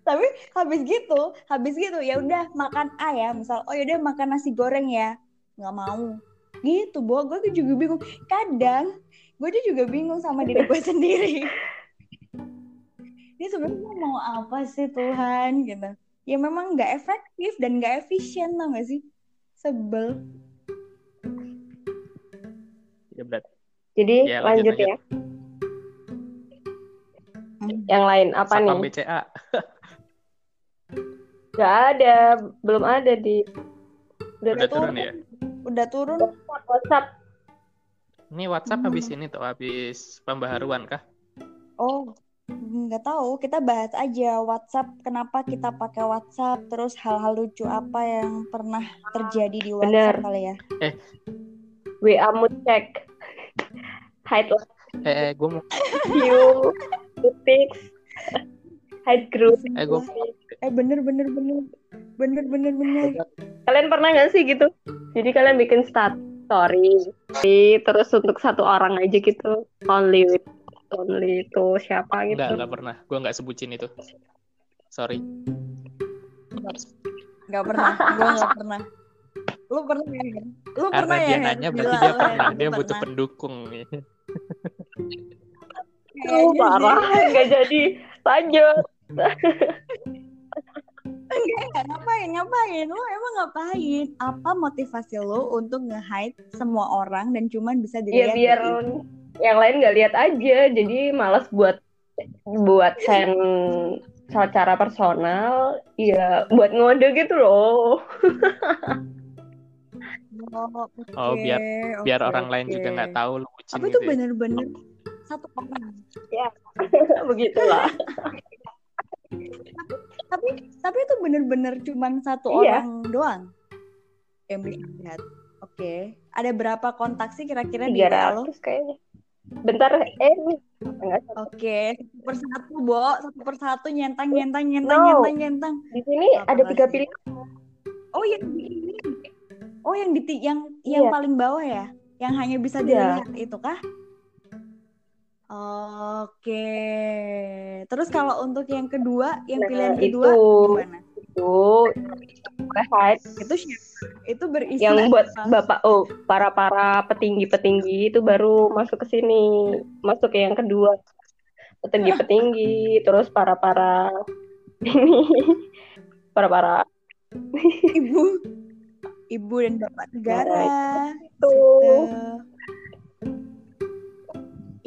Tapi habis gitu, habis gitu ya udah makan A ya, misal oh yaudah makan nasi goreng ya, nggak mau. Gitu, Bo, gue tuh juga bingung. Kadang gue tuh juga bingung sama diri gue sendiri. Ini sebenarnya mau apa sih Tuhan gitu. Ya memang nggak efektif dan nggak efisien tau gak sih? Sebel.
Ya berarti
Jadi
Ya,
lanjut,
lanjut, lanjut.
ya. Yang lain apa
Satpam
nih?
BCA.
Gak ada, belum ada di
Udah
Udah
turun
turun.
ya?
Udah turun.
WhatsApp.
Ini WhatsApp
Hmm.
habis ini tuh, habis pembaharuan kah?
Oh, nggak tahu. Kita bahas aja WhatsApp. Kenapa kita pakai WhatsApp? Terus hal-hal lucu apa yang pernah terjadi di WhatsApp
Bener.
kali ya?
WA mood check. Hide
Eh, eh gue mau,
you, tips, hide group.
eh gue
Eh bener bener bener bener bener bener.
Kalian pernah nggak sih gitu? Jadi kalian bikin stat story, terus untuk satu orang aja gitu, only with only itu siapa gitu?
enggak, enggak pernah. Gue nggak sebutin itu. Sorry.
Nggak pernah. Gue nggak pernah. Lu pernah ya? Lu
Karena
pernah ya?
dia
Hen?
nanya berarti
Gila,
dia
lu,
pernah. Dia
Lu
butuh
pernah.
pendukung.
Kayaknya
Tuh
sih.
parah, nggak jadi lanjut.
Enggak, ngapain, ngapain? Lu emang ngapain? Apa motivasi lu untuk nge-hide semua orang dan cuman bisa
Ya
dilihat
biar
dari-
yang lain nggak lihat aja, jadi malas buat buat send secara personal, ya buat ngode gitu loh.
Oh,
Oh,
oke,
biar biar orang lain
oke.
juga nggak tahu lu bucin
Apa itu
gitu ya.
bener-bener satu orang?
Begitulah.
Tapi tapi itu bener-bener cuman satu
Iya.
orang doang yang bisa lihat. Oke, ada berapa kontak sih kira-kira di lo?
300 kayaknya. Bentar, eh
Oke, satu persatu, Bo. Satu persatu nyentang, nyentang, nyentang,
No.
nyentang, nyentang.
di sini
Apa
ada tiga pilihan.
Oh, yang di ini. Oh, yang di yang yang
Iya.
paling bawah ya? Yang hanya bisa
Iya.
dilihat itu kah? Oke. Terus kalau untuk yang kedua, yang
Nah,
pilihan kedua
itu.
gimana?
Itu hide
Itu siapa? Itu berisi
yang buat
apa?
bapak oh para para petinggi petinggi itu baru masuk ke sini masuk ke yang kedua petinggi petinggi terus para para ini para para
ibu, ibu dan bapak negara.
itu
Gitu.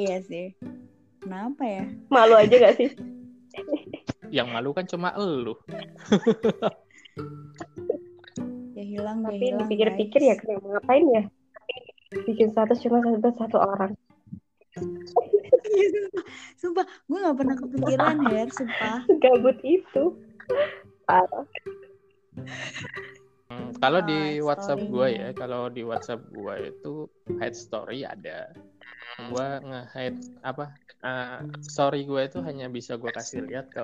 Iya sih. Kenapa ya?
malu aja gak sih
Yang malu kan cuma elu.
Hilang,
tapi
hilang.
dipikir-pikir ya kenapa ngapain ya bikin status cuma satu satu orang
sumpah, gue gak pernah kepikiran ya, sumpah.
gabut itu parah
Hmm, kalau di
Oh,
WhatsApp gue ya, kalau di WhatsApp gue itu hide story ada. Gue nge-hide apa? eh, story gue itu hanya bisa gue kasih lihat ke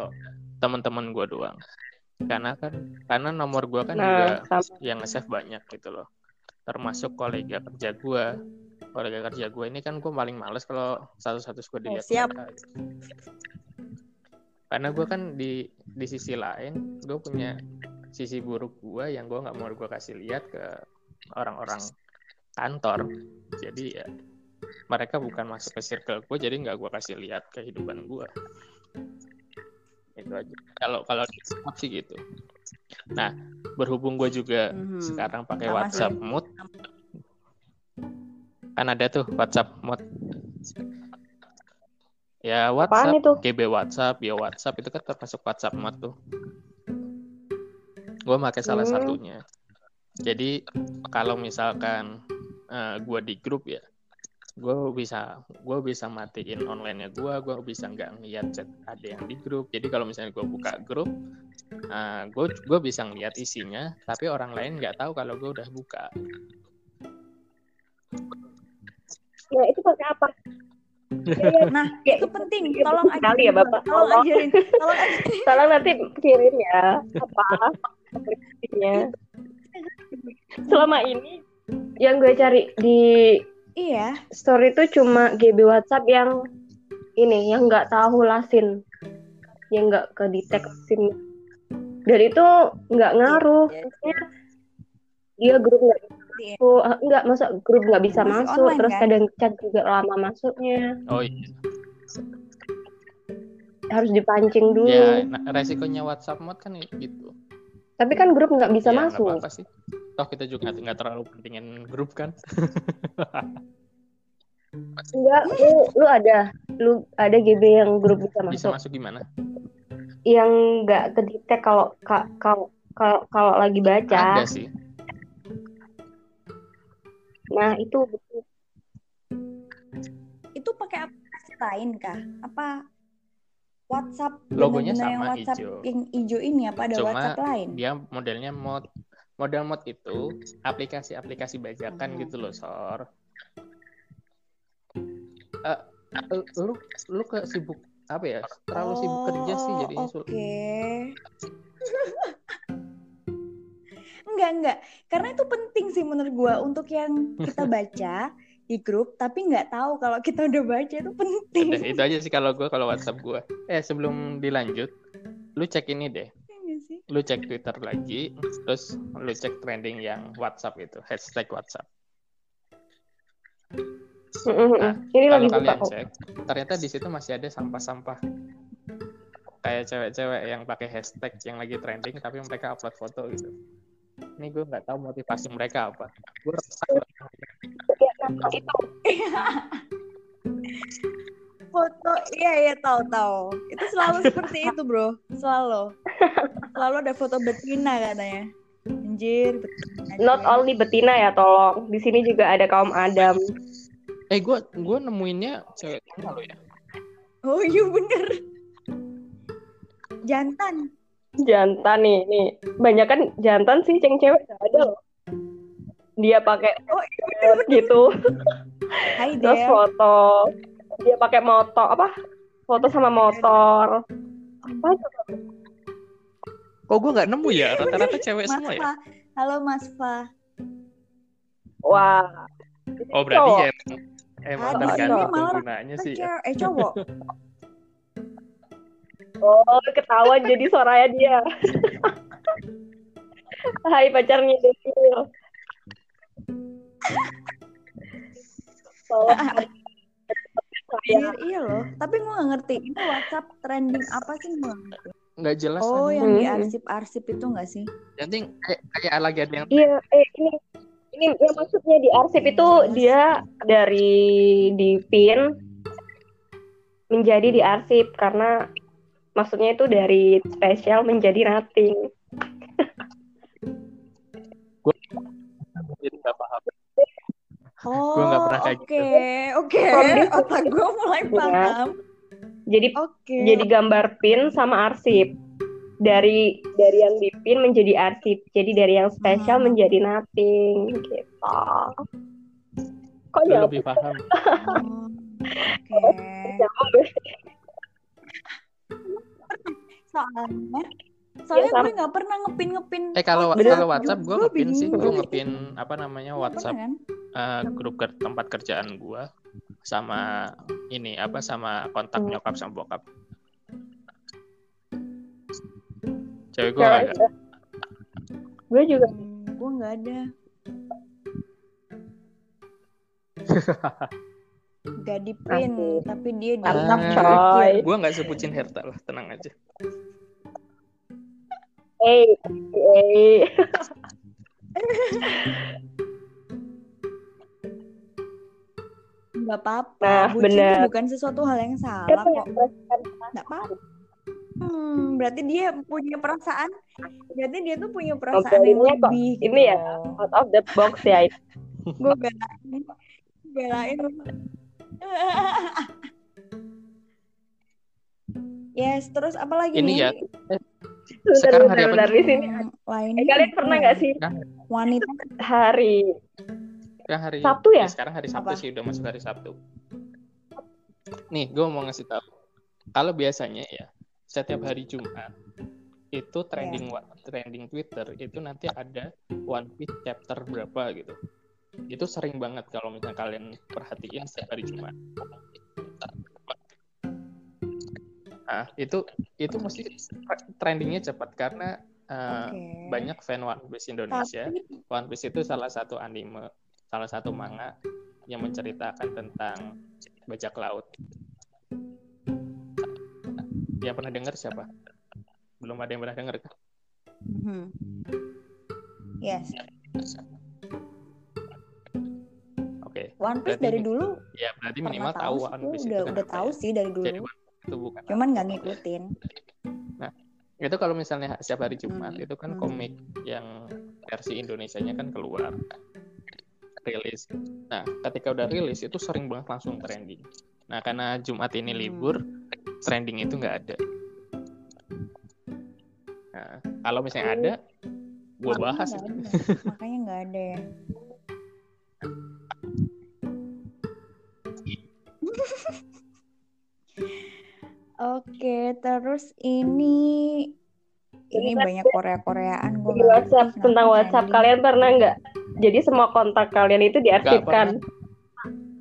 teman-teman gue doang. Karena kan karena nomor gue kan juga
nah sama
yang nge-save banyak gitu loh. Termasuk kolega kerja gue. Kolega kerja gue ini kan gue paling males kalau satu-satu gue dilihat
siap.
mereka. gitu. Karena gue kan di di sisi lain gue punya sisi buruk gue yang gue nggak mau gue kasih lihat ke orang-orang kantor. Jadi ya mereka bukan masuk ke circle gue jadi nggak gue kasih lihat kehidupan gue. Itu aja. Kalau kalau di WhatsApp sih gitu. Nah berhubung gue juga
Mhm.
sekarang pakai
Sama sih.
WhatsApp Mood kan ada tuh WhatsApp Mood ya
apaan
WhatsApp
itu
GB WhatsApp ya WhatsApp itu kan termasuk WhatsApp Mood tuh gue pakai salah
Hmm.
satunya jadi kalau misalkan gue di grup ya gue bisa gue bisa matiin online nya gue gue bisa nggak ngeliat chat ada yang di grup jadi kalau misalnya gue buka grup gue gue bisa ngeliat isinya tapi orang lain nggak tahu kalau gue udah buka
ya itu pakai apa ya, ya.
Nah,
Ya,
itu penting.
itu
Tolong
sekali
ajarin.
ya. Bapak.
Tolong
Tolong.
ajarin. Tolong ajarin.
Tolong nanti kirim ya apa aplikasinya. Selama ini yang gue cari di
Iya.
story itu cuma GB WhatsApp yang ini yang nggak tahu lasin, yang nggak ke detect SIM. Dan itu nggak ngaruh.
Iya.
Maksudnya dia grup nggak bisa
Iya.
masuk, Ah, nggak masa grup nggak bisa
Masih
masuk,
online,
terus
kan?
kadang chat juga lama masuknya,
oh iya
harus dipancing dulu.
ya nah, resikonya WhatsApp mod kan gitu
Tapi kan grup nggak bisa
ya,
masuk.
apa-apa sih toh kita juga nggak- terlalu pentingin grup kan
Enggak, lu lu ada, lu ada GB yang grup bisa
bisa
masuk,
masuk gimana
yang nggak kedetek kalau ka- kalau kalau kalau lagi baca.
ada sih
Nah itu betul.
Itu pakai aplikasi lain kah? Apa WhatsApp
Logonya
bener-bener yang
sama,
WhatsApp
hijau.
yang hijau ini apa ada
Cuma
WhatsApp lain?
dia modelnya mod model mod itu aplikasi-aplikasi bajakan
Hmm.
gitu loh sor Eh, lu lu ke sibuk apa ya terlalu sibuk kerja sih
Oh,
jadinya
Oke.
sul-
enggak enggak, karena itu penting sih menurut gua untuk yang kita baca di grup tapi nggak tahu kalau kita udah baca itu penting.
Udah, itu aja sih kalau gue kalau WhatsApp gue eh sebelum dilanjut lu cek ini deh.
Iya
lu cek Twitter lagi terus lu cek trending yang WhatsApp itu hashtag WhatsApp. Nah,
Ini
kalau
lagi buka
kalian
kok.
cek ternyata di situ masih ada sampah-sampah. Kayak cewek-cewek yang pakai hashtag yang lagi trending tapi mereka upload foto gitu. Ini gue nggak tahu motivasi mereka apa. Gue
nah, itu
Foto, iya iya tahu tahu. Itu selalu seperti itu bro, selalu. Selalu ada foto betina katanya. Anjir, betina.
not only betina ya tolong. Di sini juga ada kaum Adam.
eh gue gue nemuinnya cewek lo ya
Oh iya bener. Jantan.
Jantan nih, nih. Banyak kan jantan sih, ceng cewek nggak ada loh. Dia pakai
Oh
shirt gitu,
Hai
terus foto. Dia pakai motor apa? Foto sama motor. Apa itu?
kok gue nggak nemu ya rata-rata cewek
Mas
semua ya.
Halo Mas Fa.
Wah.
oh berarti ya emang
Ada,
tergantung
ini
malah
penggunanya sih ya.
Eh cowok
Oh, ketahuan jadi Soraya dia. Hai pacarnya Daniel. Saya.
Iya, iya loh. Tapi gue gak ngerti. Ini WhatsApp trending apa sih gue nggak ngerti.
nggak jelas
Oh,
kan.
yang di
Hmm.
arsip-arsip itu gak sih?
Jadi kayak, kayak lagi ada yang
Iya, eh ini ini yang maksudnya di arsip itu dia dari di pin menjadi di arsip karena maksudnya itu dari spesial menjadi nothing.
jadi nggak paham.
Oh,
Gua nggak pernah kayak
oke, oke.
From this-
Otak gue mulai
Iya.
paham.
Jadi
Oke.
jadi gambar pin sama arsip. Dari dari yang di pin menjadi arsip. Jadi dari yang spesial
Hmm.
menjadi nothing gitu. Kok
Lu
jawab
lebih paham.
Oh, Oke. Soalnya, soalnya
sama.
gue nggak pernah ngepin ngepin.
Eh kalau
Bener.
kalau WhatsApp gue
Gua
ngepin sih, gue ngepin apa namanya WhatsApp
kan?
eh, grup ker- tempat kerjaan gue sama ini apa sama kontak
Hmm.
nyokap sama bokap. Cewek gue
Cewek.
agak
gue juga
Hmm, gue nggak ada. Gak di pin, tapi dia di
Ah. gue nggak sebutin Herta lah, tenang aja.
Eh eh
Gak apa-apa.
Nah,
Bucin
bener.
bukan sesuatu hal yang salah
Kan
kok.
mengekspresikan
Gak apa-apa. Hmm, berarti dia punya perasaan. Berarti dia tuh punya perasaan yang
Ngobrolnya kok
lebih.
ini ya, out of the box ya.
Gue belain. Belain. yes, terus apa lagi
Ini
nih?
ya,
Bentar,
Sekarang hari
bentar,
apa
di sini.
Hmm, lainnya
Eh, kalian pernah nggak
ya?
sih
wanita
hari
Sekarang hari
Sabtu ya?
sekarang hari Sabtu
Apa?
sih udah masuk hari Sabtu. Nih, gue mau ngasih tahu. Kalau biasanya ya setiap hari Jumat itu trending wa- trending Twitter itu nanti ada One Piece chapter berapa gitu. Itu sering banget kalau misalnya kalian perhatiin setiap hari Jumat. Nah, itu itu mesti trendingnya cepat karena uh,
Oke.
banyak fan One Piece Indonesia.
Tapi
One Piece itu salah satu anime, salah satu manga yang menceritakan tentang bajak laut. Yang pernah dengar siapa? Belum ada yang pernah dengar kan?
Mhm. Yes,
Oke,
One Piece
Berarti
dari dulu
ya berarti minimal
tahu
One Piece
udah
itu
udah
kenapa
tahu
ya.
sih dari
Jadi
dulu.
One Piece itu bukan
Cuman nggak ngikutin.
itu kalau misalnya setiap hari Jumat
Hmm.
itu kan
Hmm.
komik yang versi Indonesianya kan keluar rilis. Nah, ketika udah rilis itu sering banget langsung trending. Nah, karena Jumat ini
Hmm.
libur, trending itu nggak ada. Nah, kalau misalnya ada, gue
Makanya
bahas.
nggak ada. Makanya nggak ada ya. Terus ini ini
Ini kan
banyak Korea-Koreaan gue
di WhatsApp tentang WhatsApp kalian pernah nggak? Jadi semua kontak kalian itu diarsipkan.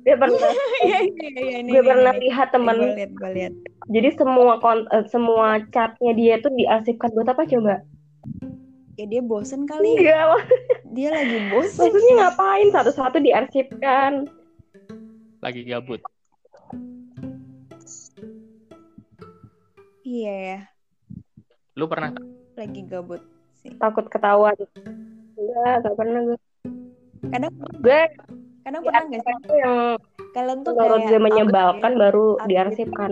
Dia pernah,
Iya iya iya ini.
gue pernah lihat temen.
Gue lihat gue lihat.
Jadi semua kont eh, semua chatnya dia tuh diarsipkan buat apa coba?
Ya dia bosen kali.
Iya,
Dia lagi bosen.
maksudnya ngapain satu-satu diarsipkan?
Lagi gabut.
Iya ya,
Lu pernah
lagi gabut sih.
Takut ketahuan. Enggak, gak pernah gue.
Kadang
Gue
kadang pernah nggak sih
itu yang
kalian tuh
menurut
kayak
menyebalkan baru
update.
diarsipkan.